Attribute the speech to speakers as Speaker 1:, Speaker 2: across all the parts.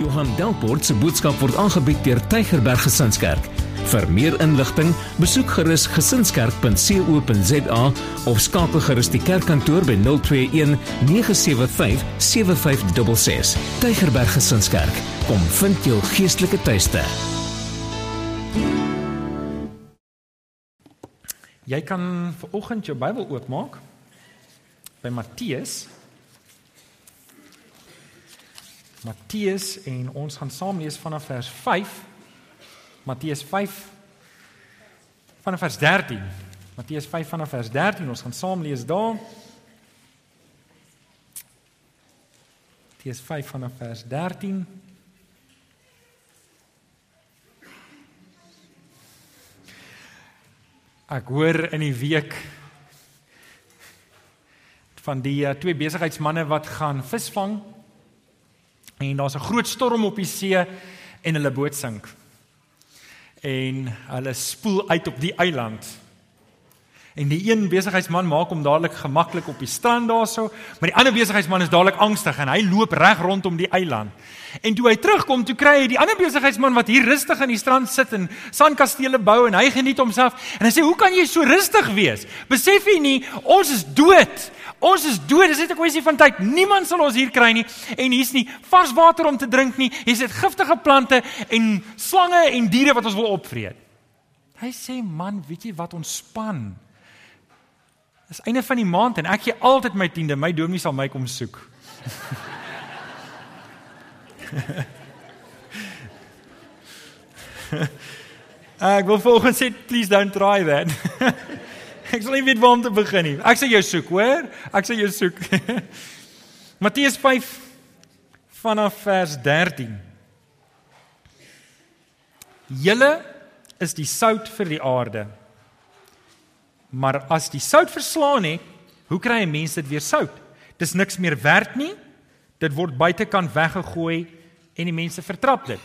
Speaker 1: Johan Delport se boodskap word aangebied deur Tygerberg Gesinskerk. Vir meer inligting, besoek gerus gesinskerk.co.za of skakel gerus die kerkkantoor by 021 975 7566. Tygerberg Gesinskerk, kom vind jou geestelike tuiste.
Speaker 2: Jy kan vir oggend jou Bybel oopmaak by Matteus Matteus en ons gaan saam lees vanaf vers 5. Matteus 5 vanaf vers 13. Matteus 5 vanaf vers 13. Ons gaan saam lees daar. Matteus 5 vanaf vers 13. Ek hoor in die week van die uh, twee besigheidsmense wat gaan visvang En daar's 'n groot storm op die see en hulle boot sink. En hulle spoel uit op die eiland. En die een besigheidsman maak hom dadelik gemaklik op die strand daarso, maar die ander besigheidsman is dadelik angstig en hy loop reg rondom die eiland. En toe hy terugkom, toe kry hy die ander besigheidsman wat hier rustig aan die strand sit en sandkastele bou en hy geniet homself en hy sê: "Hoe kan jy so rustig wees? Besef jy nie ons is dood? Ons is dood. Dit is net 'n kwessie van tyd. Niemand sal ons hier kry nie en hier's nie vars water om te drink nie. Hier's dit giftige plante en slange en diere wat ons wil opvreet." Hy sê: "Man, weet jy wat ontspan?" Dis einde van die maand en ek gee altyd my tiende. My dominee sal my kom soek. ek wil volgens sê please don't try that. ek sal nie weet waar om te begin nie. Ek sê jou soek, hoor? Ek sê jou soek. Matteus 5 vanaf vers 13. Julle is die sout vir die aarde. Maar as die sout verslaan het, hoe kry 'n mens dit weer sout? Dis niks meer werd nie. Dit word buitekant weggegooi en die mense vertrap dit.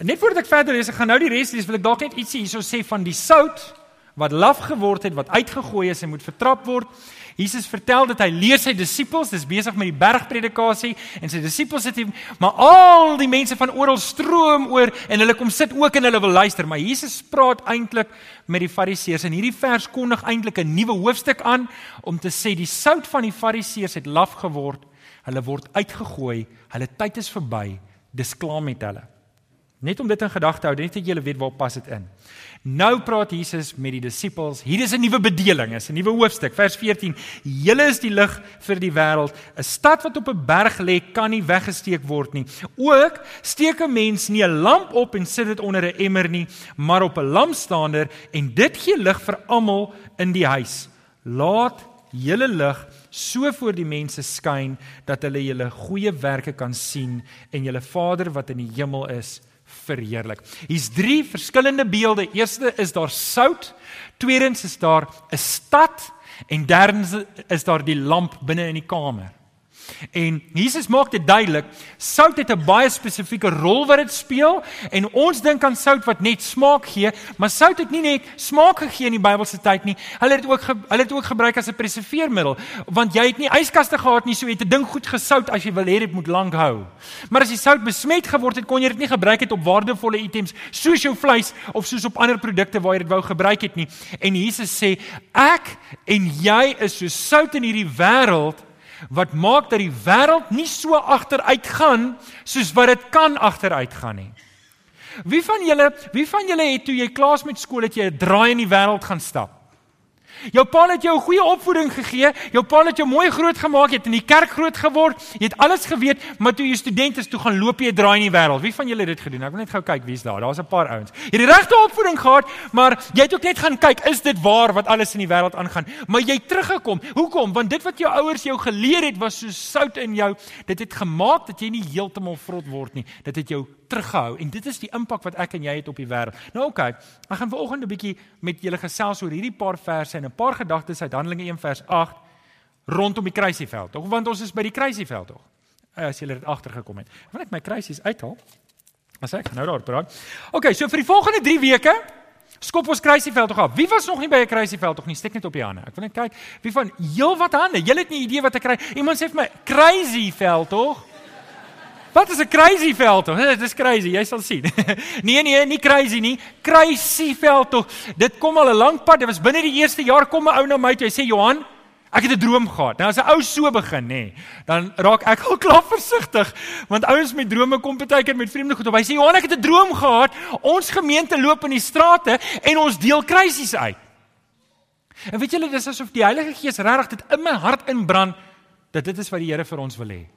Speaker 2: Net voordat ek verder lees, ek gaan nou die res lees, wil ek dalk net ietsie hierso sê van die sout wat laf geword het, wat uitgegooi is en moet vertrap word. Jesus vertel dat hy leer sy disippels, dis besig met die bergpredikasie en sy disippels sit hier, maar al die mense van oral stroom oor en hulle kom sit ook en hulle wil luister, maar Jesus praat eintlik met die fariseërs en hierdie vers kondig eintlik 'n nuwe hoofstuk aan om te sê die sout van die fariseërs het laf geword, hulle word uitgegooi, hulle tyd is verby, dis klaar met hulle. Net om dit in gedagte hou, net dat julle weet waar pas dit in. Nou praat Jesus met die disippels. Hier is 'n nuwe bedeling, is 'n nuwe hoofstuk, vers 14. Julle is die lig vir die wêreld. 'n Stad wat op 'n berg lê, kan nie weggesteek word nie. Ook steek 'n mens nie 'n lamp op en sit dit onder 'n emmer nie, maar op 'n lampstander en dit gee lig vir almal in die huis. Laat julle lig so voor die mense skyn dat hulle julle goeie werke kan sien en julle Vader wat in die hemel is verheerlik. Hier's drie verskillende beelde. Eerste is daar sout, tweedens is daar 'n stad en derdens is daar die lamp binne in die kamer. En Jesus maak dit duidelik, sout het 'n baie spesifieke rol wat dit speel en ons dink aan sout wat net smaak gee, maar sout het nie net smaak gegee in die Bybelse tyd nie. Hulle het ook hulle het ook gebruik as 'n preserveermiddel, want jy het nie yskaste gehad nie, so jy het 'n ding goed gesout as jy wil hê dit moet lank hou. Maar as die sout besmet geword het, kon jy dit nie gebruik het op waardevolle items soos jou vleis of soos op ander produkte waar jy dit wou gebruik het nie. En Jesus sê, ek en jy is so sout in hierdie wêreld wat maak dat die wêreld nie so agteruit gaan soos wat dit kan agteruit gaan nie. Wie van julle, wie van julle het toe jy klaar met skool het jy 'n draai in die wêreld gaan stap? Jou pa het jou 'n goeie opvoeding gegee. Jou pa het jou mooi groot gemaak. Jy het in die kerk groot geword. Jy het alles geweet, maar toe jy student is, toe gaan loop jy draai in die wêreld. Wie van julle het dit gedoen? Ek wil net gou kyk wie's daar. Daar's 'n paar ouens. Jy het die regte opvoeding gehad, maar jy het ook net gaan kyk, is dit waar wat alles in die wêreld aangaan? Maar jy het teruggekom. Hoekom? Want dit wat jou ouers jou geleer het was so sout in jou. Dit het gemaak dat jy nie heeltemal vrot word nie. Dit het jou teruggehou en dit is die impak wat ek en jy het op die wêreld. Nou oké, okay, ek gaan vanoggend 'n bietjie met julle gesels oor hierdie paar verse en 'n paar gedagtes uit Handelinge 1 vers 8 rondom die kruisieveld. Tog want ons is by die kruisieveld tog. Eh, as julle dit agtergekom het. Wil ek my kruisies uithaal? As ek nou daar praat. OK, so vir die volgende 3 weke skop ons kruisieveld tog af. Wie was nog nie by 'n kruisieveld tog nie? Steek net op die hande. Ek wil net kyk wie van heel wat hande. Julle het nie idee wat ek kry. Iemand sê vir my kruisieveld tog. Wat is 'n crazy veldtog? Dit is crazy, jy sal sien. nee nee, nie crazy nie. Crazy veldtog. Dit kom al 'n lank pad. Dit was binne die eerste jaar kom 'n ou na my toe. Hy sê Johan, ek het 'n droom gehad. Nou as 'n ou so begin, nê, dan raak ek al klaar versigtig, want ouens met drome kom baie keer met vreemde goed op. Hy sê Johan, ek het 'n droom gehad. Ons gemeente loop in die strate en ons deel kruisies uit. En weet julle, dis asof die Heilige Gees regtig dit in my hart inbrand dat dit is wat die Here vir ons wil hê.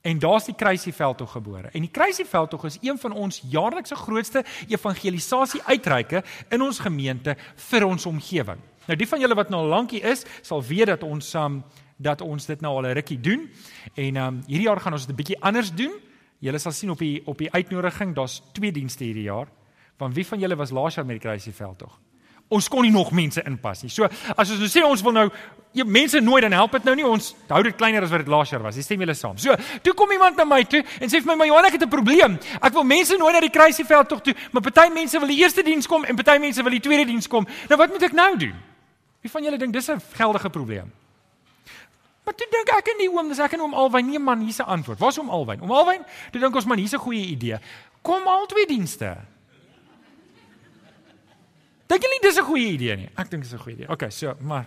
Speaker 2: En daar's die Kruisieveldtog gebore. En die Kruisieveldtog is een van ons jaarlikse grootste evangelisasie uitreike in ons gemeente vir ons omgewing. Nou die van julle wat nou al lankie is, sal weet dat ons um, dat ons dit nou al 'n rukkie doen. En um, hierdie jaar gaan ons dit 'n bietjie anders doen. Julle sal sien op die op die uitnodiging, daar's twee dienste hierdie jaar. Van wie van julle was laas jaar met die Kruisieveldtog? Ons kon nie nog mense inpas nie. So as ons nou sê ons wil nou jy mense nooi dan help dit nou nie ons hou dit kleiner as wat dit laas jaar was. Jy stem julle saam. So, toe kom iemand na my toe en sê vir my, "Maar Johan, ek het 'n probleem. Ek wil mense nooi na die kruisieveld tog toe, maar party mense wil die eerste diens kom en party mense wil die tweede diens kom. Nou wat moet ek nou doen?" Wie van julle dink dis 'n geldige probleem? Maar toe dink ek in die oom, dis ek en oom Alwyn, nee man, hier's 'n antwoord. Waar's oom Alwyn? Oom Alwyn, toe dink ons man, hier's 'n goeie idee. Kom al twee dienste. Dink jy nie dis 'n goeie idee nie? Ek dink dit is 'n goeie idee. Okay, so, maar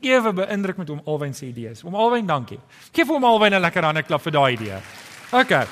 Speaker 2: ewe beïndruk met hom Alwyn se idees. Om Alwyn, dankie. Geef hom Alwyn 'n lekker hande klap vir daai idee. Okay.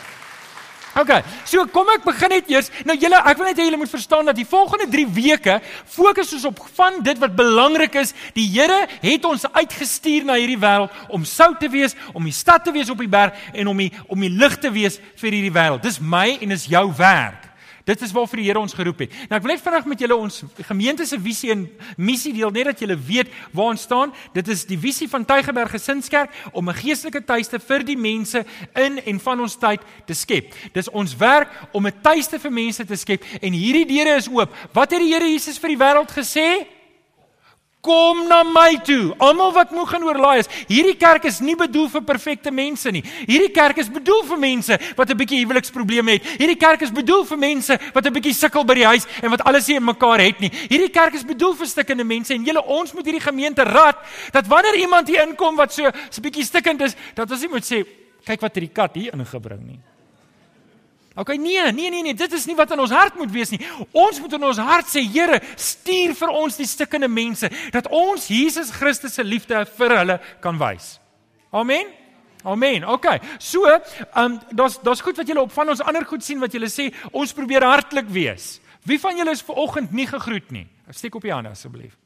Speaker 2: Okay. So kom ek begin net eers. Nou julle, ek wil net hê julle moet verstaan dat die volgende 3 weke fokus ons op van dit wat belangrik is. Die Here het ons uitgestuur na hierdie wêreld om sout te wees, om die stad te wees op die berg en om die om die lig te wees vir hierdie wêreld. Dis my en is jou werk. Dit is waarvoor die Here ons geroep het. Nou ek wil net vinnig met julle ons gemeente se visie en missie deel net dat julle weet waar ons staan. Dit is die visie van Tygerberg Gesinskerk om 'n geestelike tuiste vir die mense in en van ons tyd te skep. Dis ons werk om 'n tuiste vir mense te skep en hierdie deure is oop. Wat het die Here Jesus vir die wêreld gesê? Kom na my toe. Almal wat moeg en oorlaai is. Hierdie kerk is nie bedoel vir perfekte mense nie. Hierdie kerk is bedoel vir mense wat 'n bietjie huweliksprobleme het. Hierdie kerk is bedoel vir mense wat 'n bietjie sukkel by die huis en wat alles nie in mekaar het nie. Hierdie kerk is bedoel vir stikkende mense en julle ons moet hierdie gemeente rad dat wanneer iemand hier inkom wat so 'n bietjie stikkend is, dat ons nie moet sê kyk wat het die kat hier ingebring nie. OK nee, nee nee nee, dit is nie wat in ons hart moet wees nie. Ons moet in ons hart sê, Here, stuur vir ons die stikkende mense dat ons Jesus Christus se liefde vir hulle kan wys. Amen. Amen. OK. So, ehm um, daar's daar's goed wat julle op van ons ander goed sien wat julle sê, ons probeer hartlik wees. Wie van julle is ver oggend nie gegroet nie? Steek op die hande asseblief.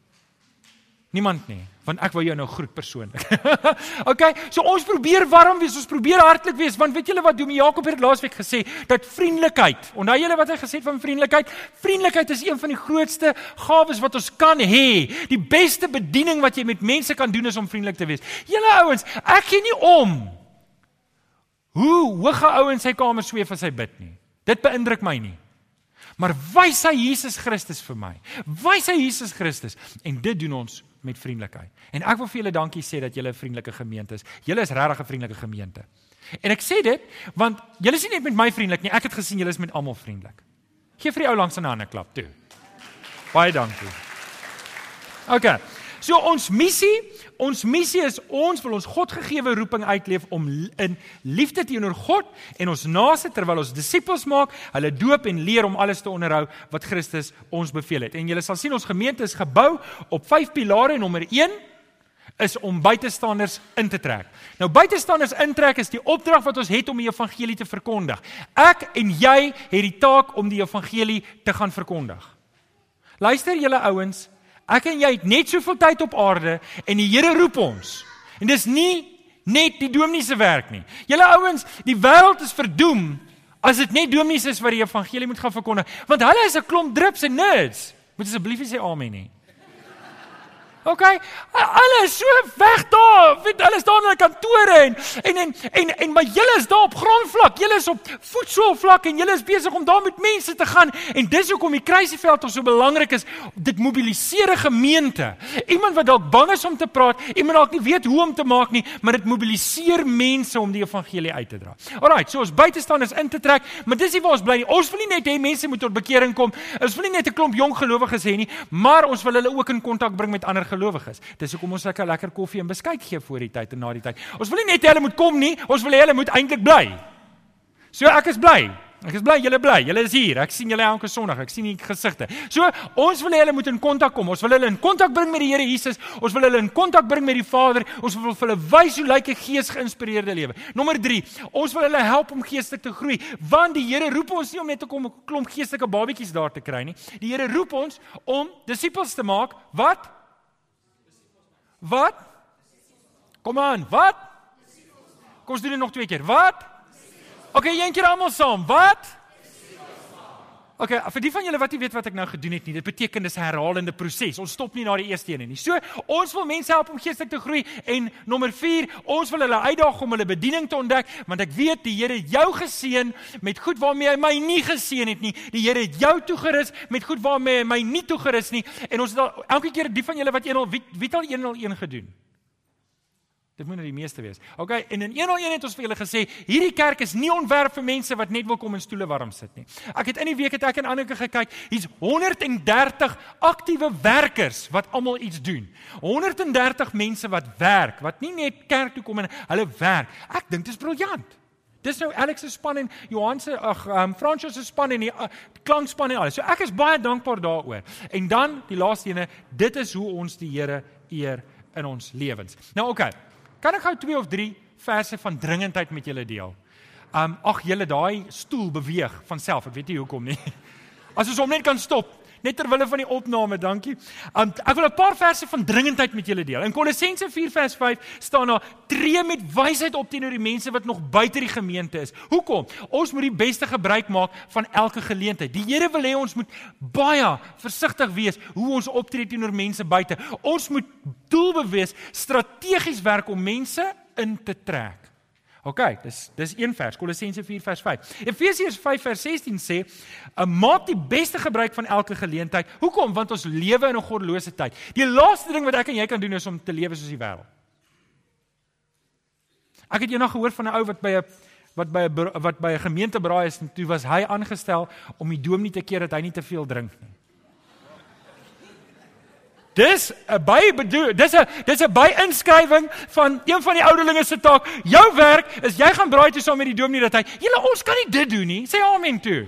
Speaker 2: Niemand nie, want ek wil jou nou groet persoonlik. okay, so ons probeer warm wees, ons probeer hartlik wees, want weet julle wat Dominee Jakob het laasweek gesê, dat vriendelikheid. Onthou julle wat hy gesê het van vriendelikheid? Vriendelikheid is een van die grootste gawes wat ons kan hê. Die beste bediening wat jy met mense kan doen is om vriendelik te wees. Julle ouens, ek gee nie om hoe hoog 'n ou in sy kamer sweef as hy bid nie. Dit beïndruk my nie. Maar wys hy Jesus Christus vir my. Wys hy Jesus Christus en dit doen ons met vriendelikheid. En ek wil vir julle dankie sê dat julle 'n vriendelike gemeente is. Julle is regtig 'n vriendelike gemeente. En ek sê dit want julle is nie net met my vriendelik nie, ek het gesien julle is met almal vriendelik. Geef vir die ou langs aan 'n hande klap toe. Baie dankie. OK. So ons missie, ons missie is ons wil ons Godgegewe roeping uitleef om in liefde teenoor God en ons naaste terwyl ons disippels maak, hulle doop en leer om alles te onderhou wat Christus ons beveel het. En julle sal sien ons gemeente is gebou op vyf pilare. Nommer 1 is om buitestanders in te trek. Nou buitestanders intrek is die opdrag wat ons het om die evangelie te verkondig. Ek en jy het die taak om die evangelie te gaan verkondig. Luister julle ouens, Ek en jy het net soveel tyd op aarde en die Here roep ons. En dis nie net die dominee se werk nie. Julle ouens, die wêreld is verdoem as dit net dominees is wat die evangelie moet gaan verkondig, want hulle is 'n klomp drups en nerds. Moet asseblief sê amen nie. OK. Hulle is so weg daar. Weet hulle staan in hulle kantore en en en en, en maar julle is daar op grondvlak. Julle is op voetsoolvlak en julle is besig om daar met mense te gaan. En dis hoekom die kruisieveld so belangrik is. Dit mobiliseer 'n gemeente. Iemand wat dalk bang is om te praat, iemand dalk nie weet hoe om te maak nie, maar dit mobiliseer mense om die evangelie uit te dra. Alraight, so ons buitestanders in te trek, maar dis nie waar ons bly nie. Ons wil nie net hê mense moet tot bekering kom. Ons wil nie net 'n klomp jong gelowiges hê nie, maar ons wil hulle ook in kontak bring met ander gelowiges. Dis hoekom ons lekker lekker koffie en beskuit gee voor die tyd en na die tyd. Ons wil nie net hê hulle moet kom nie, ons wil hê hulle moet eintlik bly. So ek is bly. Ek is bly julle bly. Julle is hier. Ek sien julle elke Sondag. Ek sien die gesigte. So ons wil hê hulle moet in kontak kom. Ons wil hulle in kontak bring met die Here Jesus. Ons wil hulle in kontak bring met die Vader. Ons wil vir hulle wys hoe lyk 'n gees-geïnspireerde lewe. Nommer 3. Ons wil hulle help om geestelik te groei. Want die Here roep ons nie om net te kom 'n klomp geestelike babetjies daar te kry nie. Die Here roep ons om disippels te maak. Wat? Wat? Kom aan, wat? Kom ons doen nog twee keer. Wat? OK, een keer almal saam. Wat? OK, vir die van julle wat nie weet wat ek nou gedoen het nie, dit beteken dis 'n herhalende proses. Ons stop nie na die eerste een nie. So, ons wil mense help om geestelik te groei en nommer 4, ons wil hulle uitdaag om hulle bediening te ontdek, want ek weet die Here het jou geseën met goed waarmee hy my nie geseën het nie. Die Here het jou toegerus met goed waarmee hy my nie toegerus nie. En ons het al elke keer die van julle wat 101 wie, wie het al 101 gedoen? Dit moet nou die meeste wees. OK, en in 101 het ons vir julle gesê, hierdie kerk is nie ontwerp vir mense wat net wil kom in stoele warm sit nie. Ek het in die week het ek en Anneke gekyk, hier's 130 aktiewe werkers wat almal iets doen. 130 mense wat werk, wat nie net kerk toe kom en hulle werk. Ek dink dit is briljant. Dis nou Alex se span en Johan se ag um, Francois se span en die uh, klankspan en alles. So ek is baie dankbaar daaroor. En dan die laaste ene, dit is hoe ons die Here eer in ons lewens. Nou. Okay. Kan ek gou twee of drie verse van dringendheid met julle deel? Um ag julle daai stoel beweeg van self. Ek weet nie hoekom nie. As ons hom net kan stop net ter wille van die opname, dankie. Um ek wil 'n paar verse van dringendheid met julle deel. In Kolossense 4 vers 5 staan daar: "Tree met wysheid op teenoor die mense wat nog buite die gemeente is." Hoekom? Ons moet die beste gebruik maak van elke geleentheid. Die Here wil hê ons moet baie versigtig wees hoe ons optree teenoor mense buite. Ons moet doelbewus strategies werk om mense in te trek. OK, dis dis een vers, Kolossense 4 vers 5. Efesiërs 5 vers 16 sê, "Uh, "Maak die beste gebruik van elke geleentheid." Hoekom? Want ons lewe in 'n goddelose tyd. Die laaste ding wat ek en jy kan doen is om te lewe soos die wêreld. Ek het eendag gehoor van 'n ou wat by 'n wat by 'n wat by 'n gemeentebraai is en toe was hy aangestel om die dominee te keer dat hy nie te veel drink nie. Dis 'n by bedoel, dis 'n dis 'n by-inskrywing van een van die ouderlinge se taak. Jou werk is jy gaan braai toe saam met die dominee dat hy, "Julle ons kan nie dit doen nie." Sê amen toe.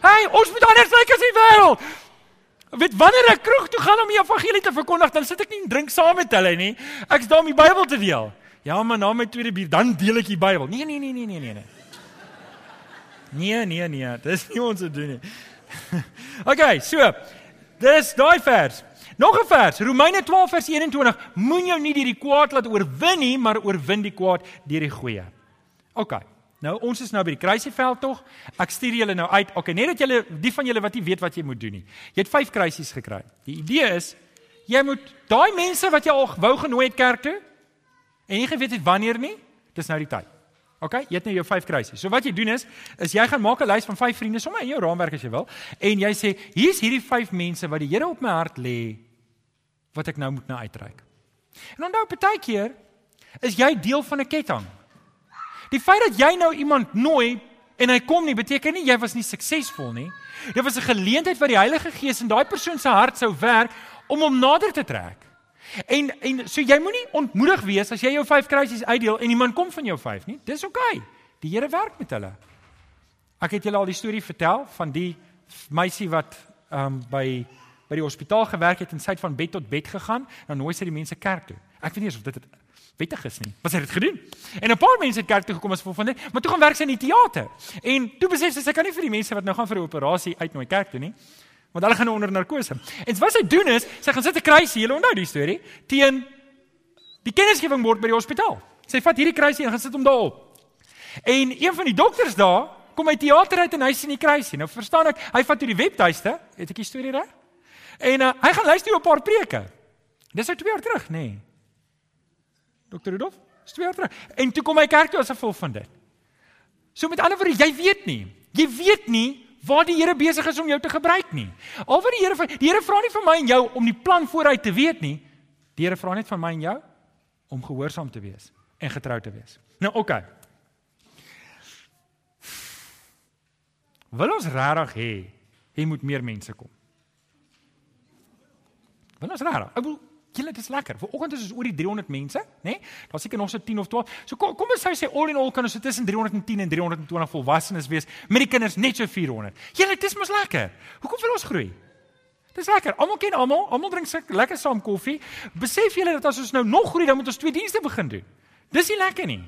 Speaker 2: Hey, ons moet anders lyk as die wêreld. Weet wanneer ek kroeg toe gaan om die evangelie te verkondig, dan sit ek nie en drink saam met hulle nie. Ek's daar om die Bybel te deel. Ja, maar na my tweede bier dan deel ek die Bybel. Nee, nee, nee, nee, nee, nee. Nee, nee, nee, dis nie ons te doen nie. Okay, so. Dis daai vers. Nog 'n vers, Romeine 12 vers 21. Moenie jou nie deur die kwaad laat oorwin nie, maar oorwin die kwaad deur die goeie. OK. Nou ons is nou by die kruisieveld tog. Ek stuur julle nou uit. OK, net dat julle die van julle wat nie weet wat jy moet doen nie. Jy het 5 kruisies gekry. Die idee is jy moet daai mense wat jy al wou genooi het kerk toe en nie geweet het wanneer nie, dis nou die tyd. OK, jy het nou jou 5 kruisies. So wat jy doen is is jy gaan maak 'n lys van 5 vriende sommer in jou raamwerk as jy wil en jy sê hier's hierdie 5 mense wat die Here op my hart lê wat ek nou moet na uitreik. En onthou baie keer is jy deel van 'n ketting. Die feit dat jy nou iemand nooi en hy kom nie beteken nie jy was nie suksesvol nie. Dit was 'n geleentheid wat die Heilige Gees in daai persoon se hart sou werk om hom nader te trek. En en so jy moenie ontmoedig wees as jy jou 5 kruisies uitdeel en iemand kom van jou 5 nie. Dis oukei. Okay. Die Here werk met hulle. Ek het julle al die storie vertel van die meisie wat ehm um, by by die hospitaal gewerk het en sy het van bed tot bed gegaan, dan nooi sy die mense kerk toe. Ek weet nie of dit wettig is nie. Wat sy het gedoen. En 'n paar mense het kerk toe gekom as gevolg van dit, maar toe gaan werk sy in die teater. En toe besef sy sy kan nie vir die mense wat nou gaan vir 'n operasie uitnooi kerk toe nie. Want hulle gaan onder narkose. En wat sy doen is, sy gaan sit 'n kruisie, jy onthou die storie, teen die kennisgewing bord by die hospitaal. Sy vat hierdie kruisie en gaan sit hom daarop. En een van die dokters daar kom uit teater uit en hy sien die kruisie. Nou verstaan ek, hy vat hierdie webtuiste, het ek die storie reg? En uh, hy gaan luister 'n paar preke. Dis nou 2 jaar terug, nê? Nee. Dr. Rudolf, dis 2 jaar terug. En toe kom hy kerk toe as gevolg van dit. So met ander woorde, jy weet nie. Jy weet nie waar die Here besig is om jou te gebruik nie. Al wat die Here die Here vra nie van my en jou om die plan vooruit te weet nie. Die Here vra net van my en jou om gehoorsaam te wees en getrou te wees. Nou oké. Okay. Wil ons regtig hê hy moet meer mense kom? Wil ons raar? Ek bedoel, Julle dis lekker. Vanoggend is ons oor die 300 mense, né? Nee? Daar's seker nog so 10 of 12. So kom kom ons sê all in all kan ons tussen 310 en 320 volwassenes wees met die kinders net so 400. Julle dis mos lekker. Hoekom wil ons groei? Dis lekker. Almal ken almal, almal drink lekker saam koffie. Besef julle dat as ons nou nog groei, dan moet ons twee dienste begin doen. Dis nie lekker nie.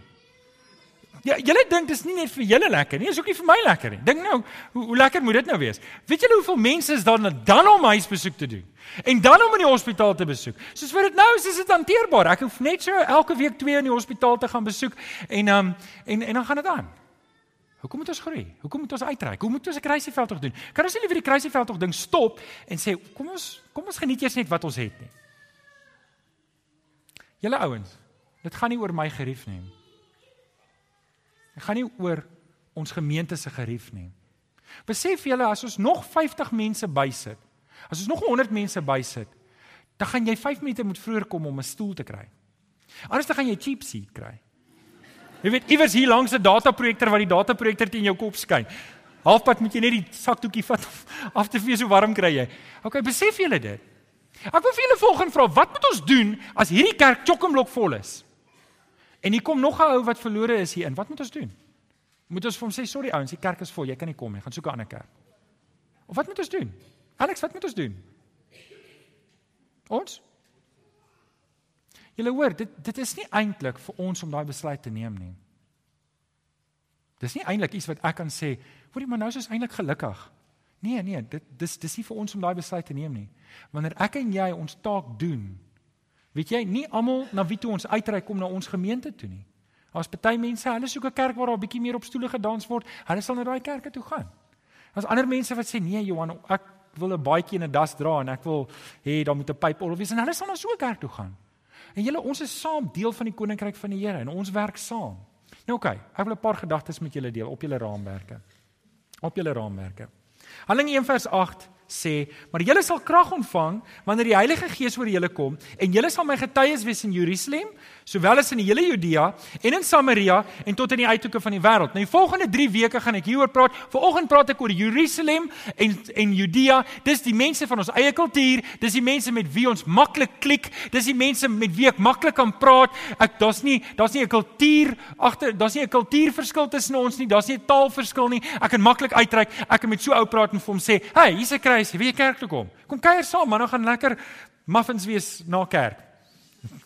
Speaker 2: Ja, julle dink dis nie net vir julle lekker nie, dis ook nie vir my lekker nie. Dink nou, hoe, hoe lekker moet dit nou wees? Weet julle hoeveel mense is daar dan om huisbesoek te doen? En dan om in die hospitaal te besoek. Soos vir dit nou is, is dit hanteerbaar. Ek hoef net so elke week twee in die hospitaal te gaan besoek en um en en dan gaan dit aan. Hoekom moet ons groei? Hoekom moet ons uitreik? Hoe moet ons 'n kruisieveld tog doen? Kan ons nie liewer die kruisieveld tog ding stop en sê kom ons kom ons geniet eers net wat ons het nie. Julle ouens, dit gaan nie oor my gerief nie. Dit gaan nie oor ons gemeente se gerief nie. Besef julle as ons nog 50 mense bysit, as ons nog 100 mense bysit, dan gaan jy 5 minute moet vroeër kom om 'n stoel te kry. Anders dan gaan jy cheap seat kry. Jy weet iewers hier langs 'n dataprojektor wat die dataprojektor teen jou kop skyn. Halfpad moet jy net die sakdoekie vat af te vee so warm kry jy. Okay, besef julle dit? Ek wil vir julle volgende vra, wat moet ons doen as hierdie kerk chock-en-block vol is? En hier kom nog 'n ou wat verlore is hier in. Wat moet ons doen? Moet ons vir hom sê sorry ouens, die kerk is vol, jy kan nie kom nie. Gaan soek 'n ander kerk. Of wat moet ons doen? Alex, wat moet ons doen? Ons? Julle hoor, dit dit is nie eintlik vir ons om daai besluit te neem nie. Dis nie eintlik iets wat ek kan sê, hoorie, maar nou is ons eintlik gelukkig. Nee, nee, dit dis dis nie vir ons om daai besluit te neem nie. Wanneer ek en jy ons taak doen, Weet jy, nie almal na wie toe ons uitreik kom na ons gemeente toe nie. Daar's baie mense, hulle soek 'n kerk waar daar 'n bietjie meer op stoele gedans word. Hulle sal na daai kerke toe gaan. Daar's ander mense wat sê nee Johan, ek wil 'n baadjie en 'n das dra en ek wil hê daar moet 'n pyporgel wees en hulle sal na so 'n kerk toe gaan. En julle ons is saam deel van die koninkryk van die Here en ons werk saam. Nou oké, okay, ek wil 'n paar gedagtes met julle deel op julle raamwerke. Op julle raamwerke. Handelinge 1 vers 8 sê, maar julle sal krag ontvang wanneer die Heilige Gees oor julle kom en julle sal my getuies wees in Jerusalem, sowel as in die hele Judea en in Samaria en tot in die uithoeke van die wêreld. Nou die volgende 3 weke gaan ek hieroor praat. Vanoggend praat ek oor Jerusalem en en Judea. Dis die mense van ons eie kultuur, dis die mense met wie ons maklik klik, dis die mense met wie ek maklik kan praat. Ek daar's nie daar's nie 'n kultuur agter, daar's nie 'n kultuurverskil tussen ons nie, daar's nie 'n taalverskil nie. Ek kan maklik uitreik. Ek kan met so ou praat en vir hom sê, "Hey, hier's 'n kruis, wie kerk toe kom. Kom kuier saam, man, nou gaan lekker muffins wees na kerk."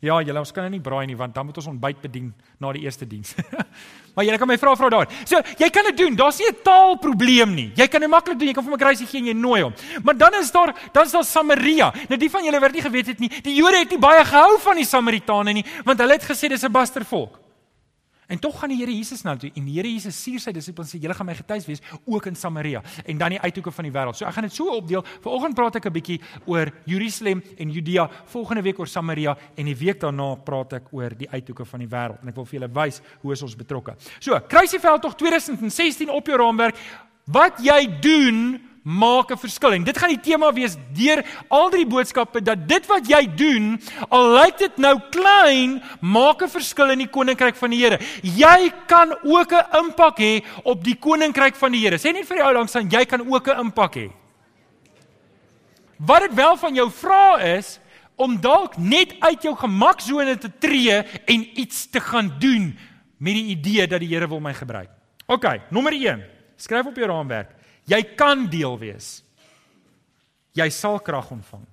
Speaker 2: Ja, julle ons kan nou nie braai nie want dan moet ons ontbyt bedien na die eerste diens. maar julle kan my vra vra daar. So, jy kan dit doen. Daar's nie 'n taalprobleem nie. Jy kan dit maklik doen. Jy kan vir my kruisie gee en jy nooi hom. Maar dan is daar dan is daar Samaria. Nou die van julle wat nie geweet het nie, die Jode het nie baie gehou van die Samaritane nie, want hulle het gesê dis 'n bastervolk. En tog gaan die Here Jesus na toe en die Here Jesus stuur sy disippels en sê julle gaan my getuies wees ook in Samaria en dan die uithoeke van die wêreld. So ek gaan dit so opdeel. Vanoggend praat ek 'n bietjie oor Jerusalem en Judea, volgende week oor Samaria en die week daarna praat ek oor die uithoeke van die wêreld. En ek wil vir julle wys hoe is ons betrokke. So, Kruisieveld tog 2016 op jou raamwerk. Wat jy doen maak 'n verskil. En dit gaan die tema wees deur al drie boodskappe dat dit wat jy doen, al lyk dit nou klein, maak 'n verskil in die koninkryk van die Here. Jy kan ook 'n impak hê op die koninkryk van die Here. Sê net vir die ou langs aan, jy kan ook 'n impak hê. Wat dit wel van jou vra is om dalk net uit jou gemaksone te tree en iets te gaan doen met die idee dat die Here wil my gebruik. OK, nommer 1. Skryf op jou raamwerk. Jy kan deel wees. Jy sal krag ontvang.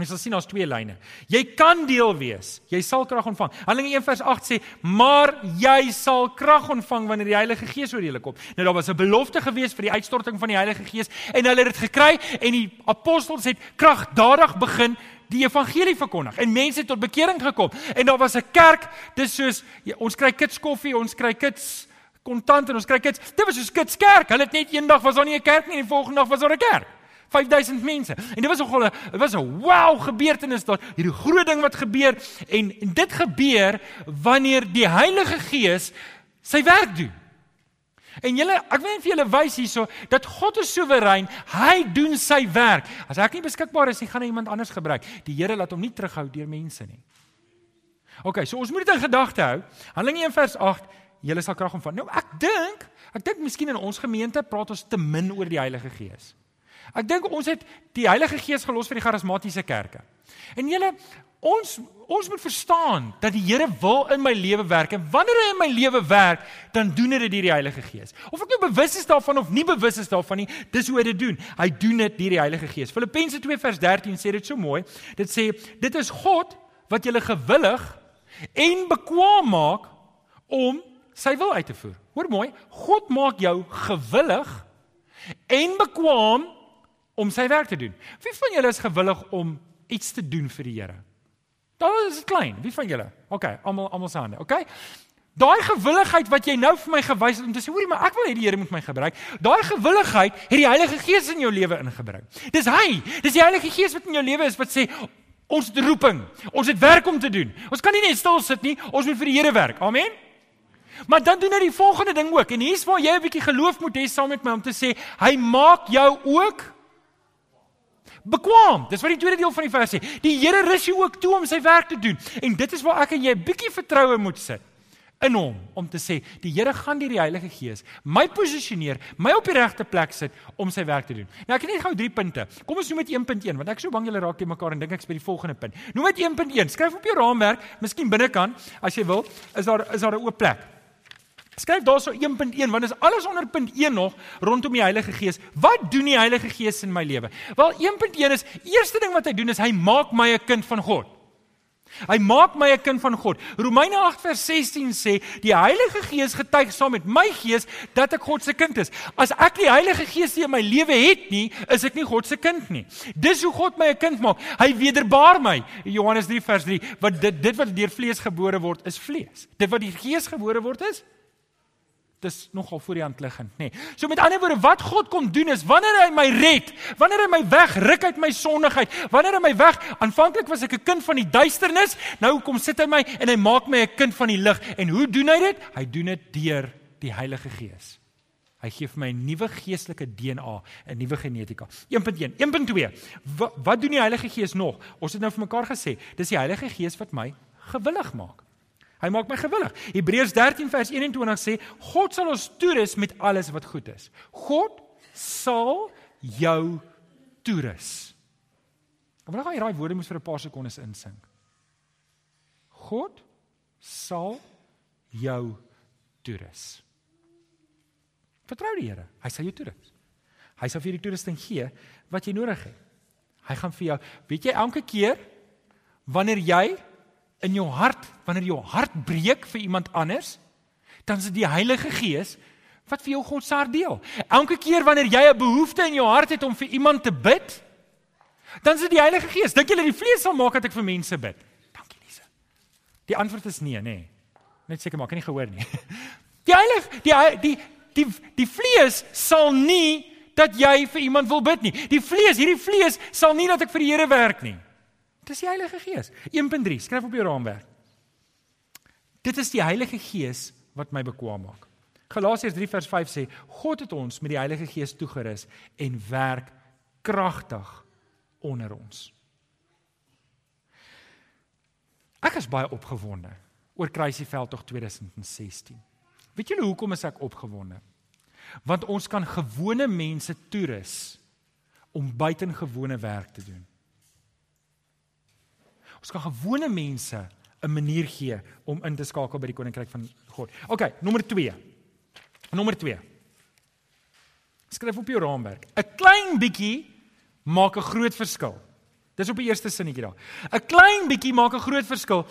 Speaker 2: Ons sal sien ons twee lyne. Jy kan deel wees. Jy sal krag ontvang. Handelinge 1 vers 8 sê: "Maar jy sal krag ontvang wanneer die Heilige Gees oor julle kom." Nou daar was 'n belofte gewees vir die uitstorting van die Heilige Gees en hulle het dit gekry en die apostels het kragdadig begin die evangelie verkondig en mense tot bekering gekom. En daar was 'n kerk, dis soos ons kry kits koffie, ons kry kits kontant en ons kry kits. Dit was so skits kerk. Hulle het net eendag was daar nie 'n kerk nie en die volgende dag was daar 'n kerk. 5000 mense. En dit was nogal 'n dit was 'n wow gebeurtenis daar. Hierdie groot ding wat gebeur en, en dit gebeur wanneer die Heilige Gees sy werk doen. En julle, ek wil net vir julle wys hierso dat God is soewerein. Hy doen sy werk. As ek nie beskikbaar is nie, gaan hy iemand anders gebruik. Die Here laat hom nie terughou deur mense nie. OK, so ons moet dit in gedagte hou. Handelinge 1 vers 8 julle sal krag ontvang. Nou ek dink, ek dink miskien in ons gemeente praat ons te min oor die Heilige Gees. Ek dink ons het die Heilige Gees gelos vir die charismatiese kerke. En julle ons ons moet verstaan dat die Here wil in my lewe werk en wanneer hy in my lewe werk, dan doen dit deur die Heilige Gees. Of ek nou bewus is daarvan of nie bewus is daarvan nie, dis hoe hy dit doen. Hy doen dit deur die Heilige Gees. Filippense 2 vers 13 sê dit so mooi. Dit sê dit is God wat julle gewillig en bekwaam maak om sy wil uit te voer. Hoor mooi, God maak jou gewillig en bekwaam om sy werk te doen. Wie van julle is gewillig om iets te doen vir die Here? Daar is dit klein. Wie van julle? OK, almal almal se hande. OK. Daai gewilligheid wat jy nou vir my gewys het om te sê, hoorie, maar ek wil hê die Here moet my gebruik. Daai gewilligheid het die Heilige Gees in jou lewe ingebring. Dis hy. Dis die Heilige Gees wat in jou lewe is wat sê ons het roeping. Ons het werk om te doen. Ons kan nie net stil sit nie. Ons moet vir die Here werk. Amen. Maar dan doen hy die volgende ding ook en hier's waar jy 'n bietjie geloof moet hê saam met my om te sê hy maak jou ook Bekwaam. Dis wat die tweede deel van die vers sê. Die Here rus jou ook toe om sy werk te doen. En dit is waar ek en jy 'n bietjie vertroue moet sit in hom om te sê die Here gaan deur die Heilige Gees my posisioneer, my op die regte plek sit om sy werk te doen. Nou ek het net gou 3 punte. Kom ons noem dit 1.1 want ek is so bang julle raak te mekaar en dink ek is by die volgende punt. Noem dit 1.1. Skryf op jou raamwerk, miskien binnekant as jy wil, is daar is daar 'n oop plek. Skryf daarso 1.1 want is alles onder punt 1 nog rondom die Heilige Gees. Wat doen die Heilige Gees in my lewe? Wel 1.1 is eerste ding wat hy doen is hy maak my 'n kind van God. Hy maak my 'n kind van God. Romeine 8 vers 16 sê die Heilige Gees getuig saam met my gees dat ek God se kind is. As ek die Heilige Gees nie in my lewe het nie, is ek nie God se kind nie. Dis hoe God my 'n kind maak. Hy wederbaar my. Johannes 3 vers 3 wat dit dit wat deur vlees gebore word is vlees. Dit wat die Gees gebore word is dis nogal voor die hand liggend, nê. Nee. So met ander woorde, wat God kom doen is wanneer hy my red, wanneer hy my wegruk uit my sondigheid, wanneer hy my weg, aanvanklik was ek 'n kind van die duisternis, nou kom sit hy my en hy maak my 'n kind van die lig. En hoe doen hy dit? Hy doen dit deur die Heilige Gees. Hy gee vir my 'n nuwe geestelike DNA, 'n nuwe genetika. 1.1, 1.2. Wat, wat doen die Heilige Gees nog? Ons het nou vir mekaar gesê, dis die Heilige Gees wat my gewillig maak. Hy maak my gewillig. Hebreërs 13 vers 21 sê God sal ons toerus met alles wat goed is. God sal jou toerus. Nou gaan jy daai woorde moet vir 'n paar sekondes insink. God sal jou toerus. Vertrou die Here. Hy sal jou toerus. Hy sal vir jou die toerusting gee wat jy nodig het. Hy gaan vir jou, weet jy, elke keer wanneer jy in jou hart, wanneer jou hart breek vir iemand anders, dan is dit die Heilige Gees wat vir jou God se hart deel. Elke keer wanneer jy 'n behoefte in jou hart het om vir iemand te bid, dan is dit die Heilige Gees. Dink julle die vlees sal maak dat ek vir mense bid? Dankie Lise. Die antwoord is nee, nê. Nee. Net seker maar, ek het nie gehoor nie. Die Heilige die die die die vlees sal nie dat jy vir iemand wil bid nie. Die vlees, hierdie vlees sal nie dat ek vir die Here werk nie. Dis die Heilige Gees. 1.3, skryf op jou raamwerk. Dit is die Heilige Gees wat my bekwam maak. Galasiërs 3 vers 5 sê God het ons met die Heilige Gees toegerus en werk kragtig onder ons. Ek is baie opgewonde oor Kruisieveld tog 2016. Weet julle hoekom is ek opgewonde? Want ons kan gewone mense toerus om buitengewone werk te doen. Ons kan gewone mense 'n manier gee om in te skakel by die koninkryk van God. OK, nommer 2. Nommer 2. Skryf op jou raamwerk. 'n Klein bietjie maak 'n groot verskil. Dis op die eerste sinnetjie daar. 'n Klein bietjie maak 'n groot verskil.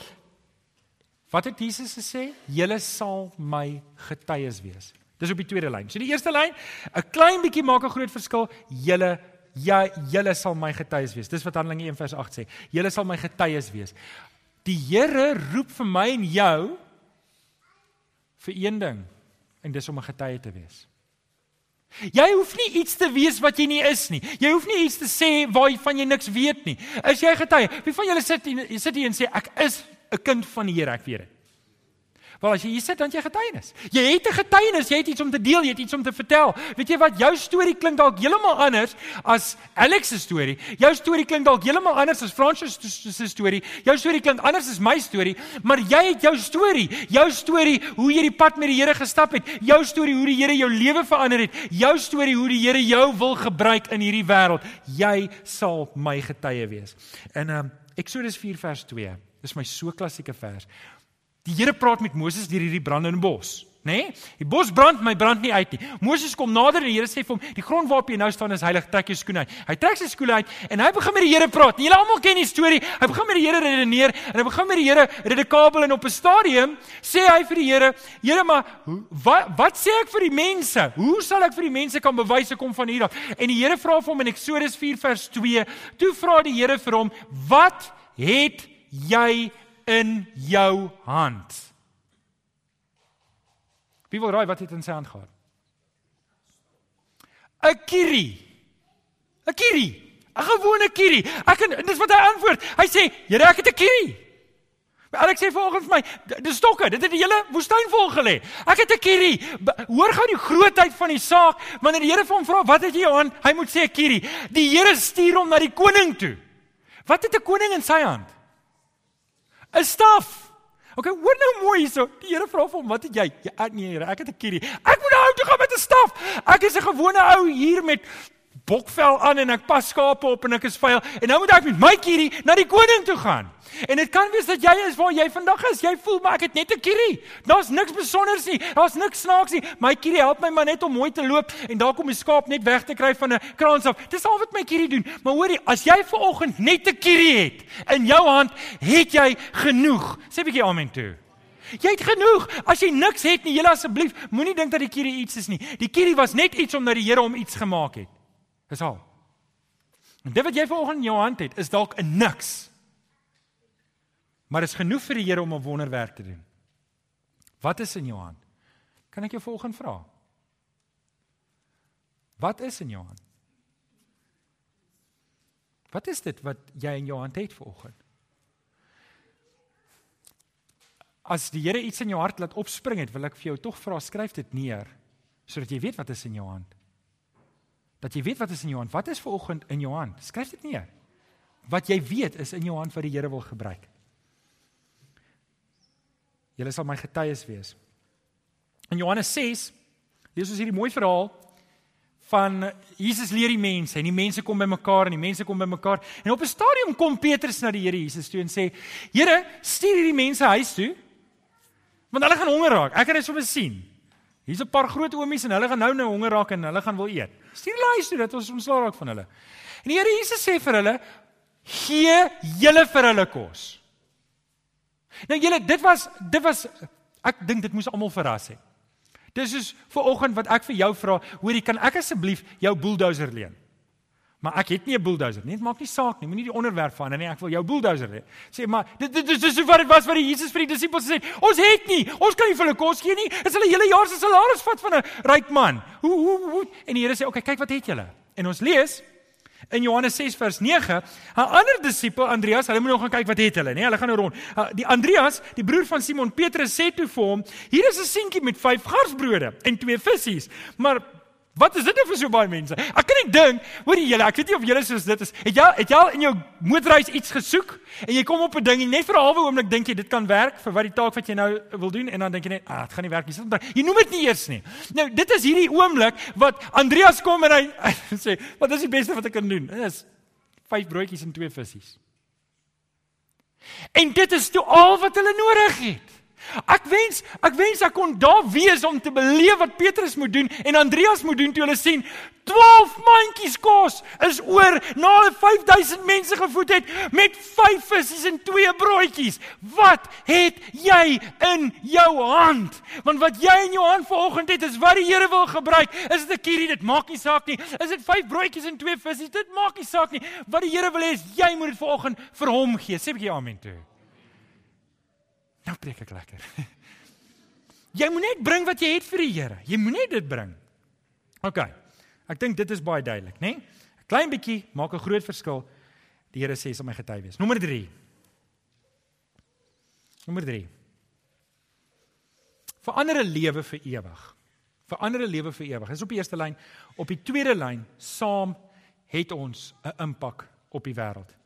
Speaker 2: Wat het Jesus gesê? Julle sal my getuies wees. Dis op die tweede lyn. So die eerste lyn, 'n klein bietjie maak 'n groot verskil. Julle ja julle sal my getuies wees. Dis wat Handelinge 1 vers 8 sê. Julle sal my getuies wees. Die Here roep vir my en jou vir een ding en dis om 'n getuie te wees. Jy hoef nie iets te wees wat jy nie is nie. Jy hoef nie iets te sê waarvan jy niks weet nie. Is jy getuie? Wie van julle sit hier sit hier en sê ek is 'n kind van die Here, ek weet dit. Wel as jy hier sit dan jy getuienis. Jy het 'n getuienis, jy het iets om te deel, jy het iets om te vertel. Weet jy wat? Jou storie klink dalk heeltemal anders as Alex se storie. Jou storie klink dalk heeltemal anders as Francis se storie. Jou storie klink anders as my storie, maar jy het jou storie. Jou storie hoe jy die pad met die Here gestap het. Jou storie hoe die Here jou lewe verander het. Jou storie hoe die Here jou wil gebruik in hierdie wêreld. Jy sal my getuie wees. In um, Eksodus 4 vers 2. Dis my so klassieke vers. Die Here praat met Moses deur hierdie brandende bos, nê? Nee? Die bos brand, my brand nie uit nie. Moses kom nader en die Here sê vir hom: "Die grond waarop jy nou staan is heilig, trek jou skoene uit." Hy trek sy skoene uit en hy begin met die Here praat. Julle almal ken die storie. Hy begin met die Here redeneer en hy begin met die Here redekabel en op 'n stadium sê hy vir die Here: "Here, maar wat wat sê ek vir die mense? Hoe sal ek vir die mense kan bewys ek kom van hier af?" En die Here vra vir hom in Eksodus 4 vers 2. Toe vra die Here vir hom: "Wat het jy in jou hand. Wie wil raai wat het in sy hand gehad? 'n Kiri. 'n Kiri. 'n Gewone kiri. Ek en dis wat hy antwoord. Hy sê, "Here, ek het 'n kiri." Maar Alex sê volgens my, dis stokke. Dit het die hele woestyn vol gelê. Ek het 'n kiri. Hoor gou die grootheid van die saak wanneer die Here vir hom vra, "Wat het jy aan?" Hy moet sê 'n kiri. Die Here stuur hom na die koning toe. Wat het 'n koning in sy hand? 'n staf. Okay, hoor nou mooi hierso. Die Here vra vir hom, "Wat het jy?" Ja, nee, Here, ek het 'n kierie. Ek moet nou toe gaan met 'n staf. Ek is 'n gewone ou hier met bokvel aan en ek pas skape op en ek is veilig. En nou moet ek met my kierie na die koning toe gaan. En dit kan wees dat jy is waar jy vandag is. Jy voel maar ek het net 'n kierie. Daar's niks besonders nie. Daar's niks snaaks nie. My kierie help my maar net om mooi te loop en daar kom die skaap net weg te kry van 'n kraans af. Dis al wat my kierie doen. Maar hoorie, as jy ver oggend net 'n kierie het in jou hand, het jy genoeg. Sê 'n bietjie amen toe. Jy het genoeg. As jy niks het nie, julle asseblief, moenie dink dat die kierie iets is nie. Die kierie was net iets omdat die Here hom iets gemaak het. Dis al. En dit wat jy vanoggend in jou hand het, is dalk 'n niks. Maar is genoeg vir die Here om 'n wonderwerk te doen. Wat is in jou hand? Kan ek jou vanoggend vra? Wat is in jou hand? Wat is dit wat jy in jou hand het vanoggend? As die Here iets in jou hart laat opspring het, wil ek vir jou tog vra, skryf dit neer sodat jy weet wat is in jou hand dat jy weet wat is in jou hand. Wat is ver oggend in jou hand? Skryf dit neer. Wat jy weet is in jou hand wat die Here wil gebruik. Julle sal my getuies wees. In Johannes 6 lees ons hierdie mooi verhaal van Jesus leer die mense en die mense kom bymekaar en die mense kom bymekaar en op 'n stadium kom Petrus na die Here Jesus toe en sê: "Here, stuur hierdie mense huis toe want hulle gaan honger raak. Ek kan dit sommer sien." Hier's 'n paar groot oomies en hulle gaan nou nou honger raak en hulle gaan wil eet. Stuur hulle huis toe dat ons ontslaa raak van hulle. En die Here Jesus sê vir hulle: "Gee julle vir hulle kos." Nou julle, dit was dit was ek dink dit moes almal verras het. Dis is vir oggend wat ek vir jou vra, hoorie, kan ek asseblief jou bulldozer leen? Maar ek het nie 'n bulldozer nie. Dit maak nie saak nie. Moenie die onderwerp van nie. Ek wil jou bulldozer hê. Sê maar dit dit is so wat dit was wat die Jesus vir die disippels gesê het. Ons het nie. Ons kan nie vir hulle kos gee nie. Dit is hulle hele jaar se salaris vat van 'n ryk man. Hoe hoe hoe en die Here sê, "Oké, okay, kyk wat het julle." En ons lees in Johannes 6 vers 9, 'n ander disipel Andreas, hulle moet nog gaan kyk wat het hulle, nê? Hulle gaan nou rond. Die Andreas, die broer van Simon Petrus sê toe vir hom, "Hier is 'n seentjie met 5 garsbrode en 2 visse." Maar Wat is dit nou vir so baie mense? Ek kan nie dink, hoor julle, ek weet nie of julle soos dit is. Het jy het jy al in jou motorreis iets gesoek en jy kom op 'n ding en net vir 'n halwe oomblik dink jy dit kan werk vir wat die taak wat jy nou wil doen en dan dink jy net, ah, dit gaan nie werk nie. Jy noem dit nie eers nie. Nou, dit is hierdie oomblik wat Andreas kom en hy, hy sê, "Wat is die beste wat ek kan doen?" Dit is vyf broodjies en twee visse. En dit is toe al wat hulle nodig het. Ek wens, ek wens ek kon daar wees om te beleef wat Petrus moet doen en Andreas moet doen toe hulle sien 12 mandjies kos is oor na hulle 5000 mense gevoed het met 5 visse en 2 broodjies. Wat het jy in jou hand? Want wat jy in jou hand vanoggend het is wat die Here wil gebruik. Is dit 'n kierie? Dit maak nie saak nie. Is dit 5 broodjies en 2 visse? Dit maak nie saak nie. Wat die Here wil hê is jy moet dit vanoggend vir hom gee. Sê 'n bietjie amen toe. Nou preek ek lekker. Jy moet net bring wat jy het vir die Here. Jy moet net dit bring. OK. Ek dink dit is baie duidelik, né? Nee? 'n Klein bietjie maak 'n groot verskil. Die Here sê sal my getuie wees. Nommer 3. Nommer 3. verander 'n lewe vir ewig. Verander 'n lewe vir ewig. Dis op die eerste lyn. Op die tweede lyn, saam het ons 'n impak op die wêreld.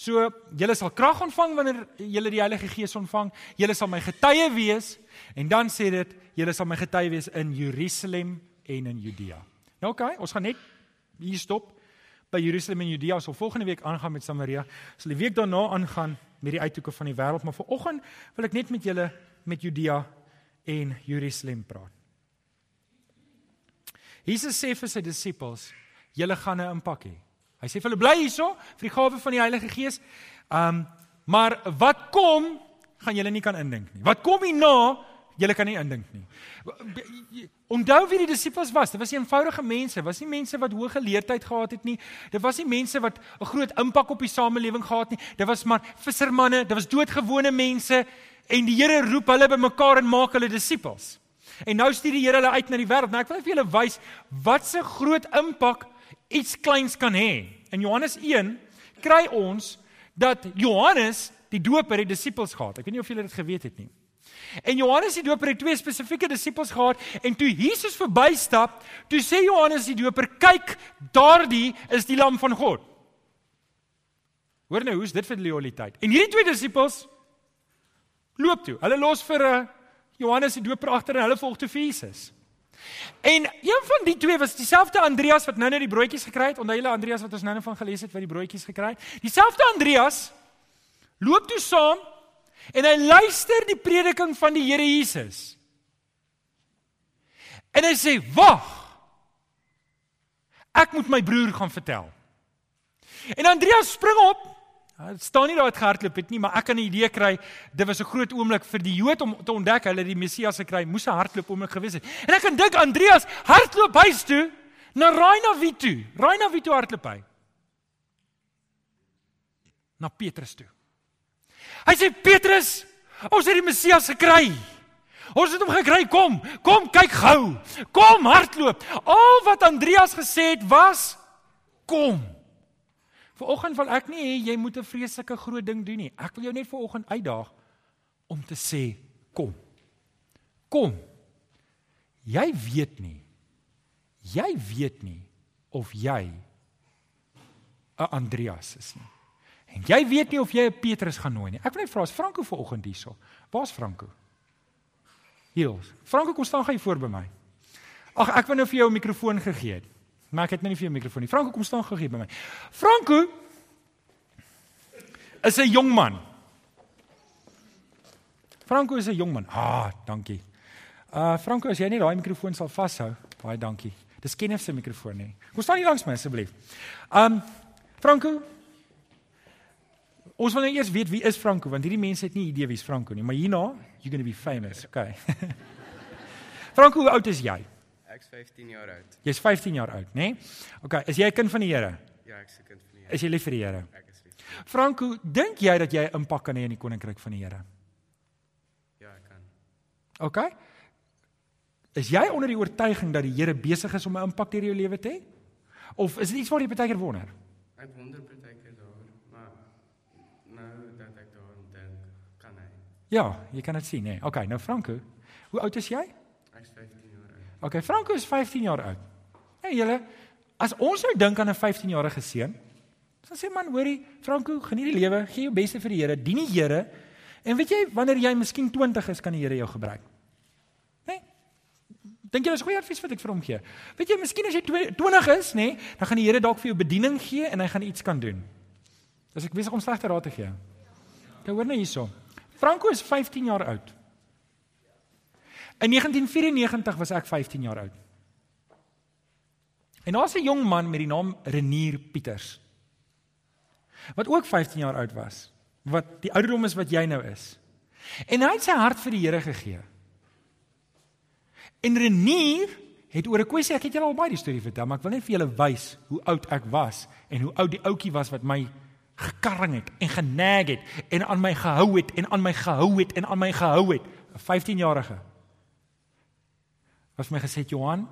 Speaker 2: So, julle sal krag ontvang wanneer julle die Heilige Gees ontvang. Julle sal my getuie wees en dan sê dit, julle sal my getuie wees in Jerusalem en in Judea. Nou oké, okay, ons gaan net hier stop by Jerusalem en Judea. Ons sal volgende week aangaan met Samaria. Sal die week daarna aangaan met die uithoeke van die wêreld, maar vanoggend wil ek net met julle met Judea en Jerusalem praat. Jesus sê vir sy disippels, julle gaan 'n impak hê. Hy sê vir hulle bly hierso vir die gawe van die Heilige Gees. Um maar wat kom gaan julle nie kan indink nie. Wat kom hierna, julle kan nie indink nie. Onthou wie die disippels was. Dit was eenvoudige mense. Was nie mense wat hoë geleerdheid gehad het nie. Dit was nie mense wat 'n groot impak op die samelewing gehad nie. Dit was maar vissermanne, dit was doodgewone mense en die Here roep hulle bymekaar en maak hulle disippels. En nou stuur die Here hulle uit na die wêreld. Nou ek wil vir julle wys wat 'n groot impak iets kleins kan hê. In Johannes 1 kry ons dat Johannes die doper die disippels gehad. Ek weet nie of julle dit geweet het nie. En Johannes die doper het twee spesifieke disippels gehad en toe Jesus verbystap, toe sê Johannes die doper: "Kyk, daardie is die lam van God." Hoor nou, hoe's dit vir loyaliteit? En hierdie twee disippels loop toe. Hulle los vir 'n eh, Johannes die doper agter en hulle volg toe vir Jesus. En een van die twee was dieselfde Andreas wat nou net die broodjies gekry het. Onthou julle Andreas wat ons nou net van gelees het wat die broodjies gekry het? Dieselfde Andreas loop toe saam en hy luister die prediking van die Here Jesus. En hy sê: "Wag. Ek moet my broer gaan vertel." En Andreas spring op dit staan nie daar het gehardloop het nie, maar ek kan 'n idee kry. Dit was 'n groot oomblik vir die Jood om te ontdek hulle die Messias gekry, moes 'n hardloop oomblik gewees het. En ek kan dink Andreas hardloop huis toe na Rainavitu. Rainavitu hardloop hy. Na Petrus toe. Hy sê Petrus, ons het die Messias gekry. Ons het hom gekry. Kom, kom kyk gou. Kom hardloop. Al wat Andreas gesê het was kom. Vanoggend wil ek nie hê jy moet 'n vreeslike groot ding doen nie. Ek wil jou net vanoggend uitdaag om te sê kom. Kom. Jy weet nie. Jy weet nie of jy 'n Andreas is nie. En jy weet nie of jy 'n Petrus gaan nooi nie. Ek wil net vra as Franco vanoggend hierso. Waar's Franco? Hier. Franco kom staan gou hier voor by my. Ag ek wou nou vir jou 'n mikrofoon gegee het. Maar ek het nou nie vir jou mikrofoon nie. Franco kom staan gegee by my. Franco is 'n jong man. Franco is 'n jong man. Ah, dankie. Uh Franco, as jy net daai mikrofoon sal vashou, baie dankie. Dis Kenneth se mikrofoon nie. Kom staan hier langs my asseblief. Um Franco Ons wil nou eers weet wie is Franco want hierdie mense het nie idee wie's Franco nie, maar hierna you're going to be famous. Okay. Franco, hoe oud is jy?
Speaker 3: Ek's 15 jaar oud.
Speaker 2: Jy's 15 jaar oud, né? Nee? OK, is jy 'n kind van die Here?
Speaker 3: Ja, ek's 'n kind van die
Speaker 2: Here. Is jy lief vir die Here?
Speaker 3: Ek is lief.
Speaker 2: Franco, dink jy dat jy 'n impak kan hê in die koninkryk van die Here?
Speaker 3: Ja, ek kan.
Speaker 2: OK. Is jy onder die oortuiging dat die Here besig is om 'n impak deur jou lewe te hê? Of is dit iets wat jy baie keer wonder?
Speaker 3: Ek wonder baie keer daaroor, maar nou dat ek daaroor dink, kan hy.
Speaker 2: Ja, jy kan dit sien, hè. Nee. OK, nou Franco, hoe oud is jy?
Speaker 3: Ek's 15
Speaker 2: Okay, Franco is 15 jaar oud. Hey julle, as ons nou dink aan 'n 15-jarige seun, dan sê man, hoorie, Franco, geniet die lewe, gee jou beste vir die Here, dien die Here. En weet jy, wanneer jy miskien 20 is, kan die Here jou gebruik. Né? Nee? Dink jy dis goeie advies wat ek vir hom gee? Weet jy, miskien as jy 20 is, nê, nee, dan gaan die Here dalk vir jou bediening gee en hy gaan iets kan doen. As ek besig om slegte raad te gee. Jy hoor nou hierso. Franco is 15 jaar oud. In 1994 was ek 15 jaar oud. En daar's 'n jong man met die naam Renier Pieters. Wat ook 15 jaar oud was. Wat die ouderdom is wat jy nou is. En hy het sy hart vir die Here gegee. En Renier het oor 'n kwessie, ek het julle al baie die storie vertel, maar ek wil net vir julle wys hoe oud ek was en hoe oud die ouetjie was wat my gekarring het en genag het en aan my gehou het en aan my gehou het en aan my gehou het. 'n 15-jarige was my gesê Johan,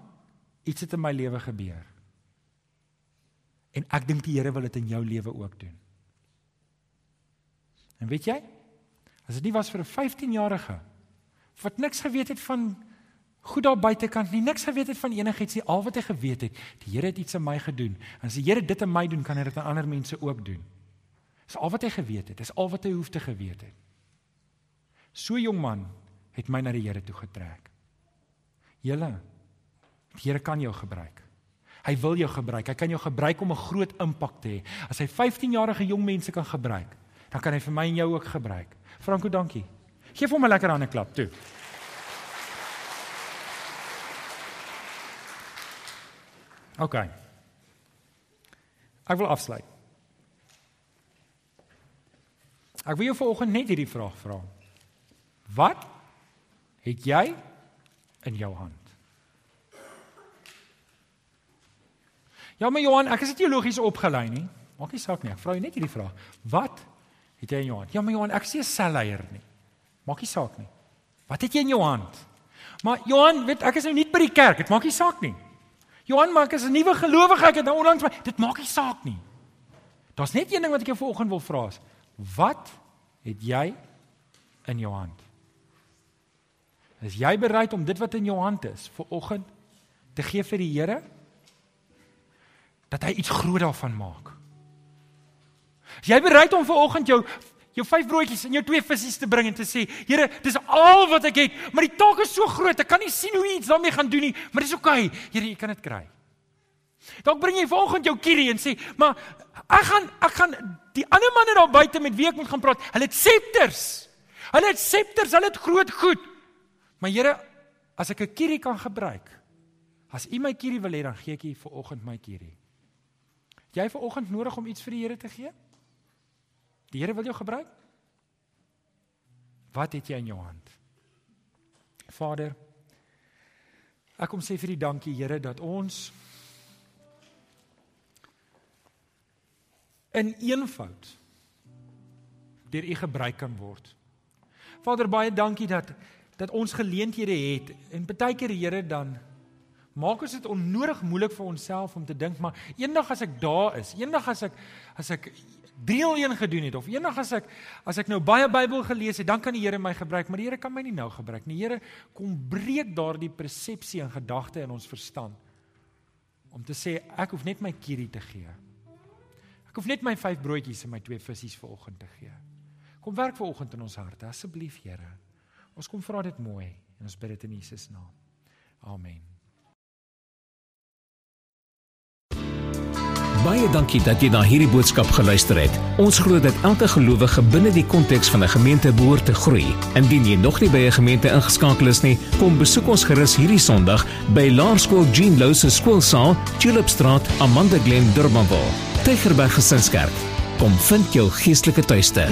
Speaker 2: iets het in my lewe gebeur. En ek dink die Here wil dit in jou lewe ook doen. En weet jy? As dit nie was vir 'n 15-jarige wat niks geweet het van goed daar buitekant nie, niks geweet het van enigiets nie. Al wat hy geweet het, die Here het iets aan my gedoen. En as die Here dit aan my doen, kan hy dit aan ander mense ook doen. Dis al wat hy geweet het. Dis al wat hy hoef te geweet het. So jong man het my na die Here toe getrek. Julle, die Here kan jou gebruik. Hy wil jou gebruik. Hy kan jou gebruik om 'n groot impak te hê. As hy 15-jarige jong mense kan gebruik, dan kan hy vir my en jou ook gebruik. Franco, dankie. Geef hom 'n lekker hande klap toe. OK. Ek wil afsluit. Ek wil jou vanoggend net hierdie vraag vra. Wat het jy in jou hand? Ja, maar Johan, ek is teologies opgelei nie. Maak nie saak nie. Ek vra jou net hierdie vraag. Wat het jy in jou hand? Ja, maar Johan, ek is nie 'n selleier nie. Maak nie saak nie. Wat het jy in jou hand? Maar Johan, weet ek is nou nie by die kerk. Dit maak nie saak nie. Johan, maar ek is 'n nuwe gelowige. Ek het nou onlangs my dit maak nie saak nie. Daar's net een ding wat ek jou vanoggend wil vra. Wat het jy in jou hand? Is jy bereid om dit wat in jou hand is vir oggend te gee vir die Here? Dat hy iets groot daarvan maak. Is jy bereid om vir oggend jou jou vyf broodjies en jou twee visse te bring en te sê, Here, dis al wat ek het, maar die taak is so groot, ek kan nie sien hoe jy iets daarmee gaan doen nie, maar dis oukei. Okay. Here, jy kan dit kry. Dalk bring jy vanoggend jou kierie en sê, maar ek gaan ek gaan die ander manne daar buite met wie ek moet gaan praat, hulle het septers. Hulle het septers, hulle het groot goed. Maar Here, as ek 'n kierie kan gebruik, as U my kierie wil hê, dan gee ek U vir oggend my kierie. Jy vir oggend nodig om iets vir die Here te gee? Die Here wil jou gebruik? Wat het jy in jou hand? Vader, ek kom sê vir U dankie Here dat ons in eenvoud deur U gebruik kan word. Vader, baie dankie dat dat ons geleenthede het en baie keer Here dan maak ons dit onnodig moeilik vir onsself om te dink maar eendag as ek daar is, eendag as ek as ek 301 gedoen het of eendag as ek as ek nou baie Bybel gelees het, dan kan die Here my gebruik, maar die Here kan my nie nou gebruik nie. Die Here kom breek daardie persepsie en gedagte in ons verstand om te sê ek hoef net my kierie te gee. Ek hoef net my vyf broodjies en my twee visse vir oggend te gee. Kom werk vir oggend in ons harte asseblief, Here. Ons kom vra dit mooi en ons bid dit in Jesus naam. Amen.
Speaker 1: Baie dankie dat jy na hierdie boodskap geluister het. Ons glo dat elke gelowige binne die konteks van 'n gemeente behoort te groei. Indien jy nog nie by 'n gemeente ingeskakel is nie, kom besoek ons gerus hierdie Sondag by Laerskool Jean Louw se skoolsaal, Tulipstraat, Amanda Glen, Durbanville. Tygerberg Gesinskerk. Kom vind jou geestelike tuiste.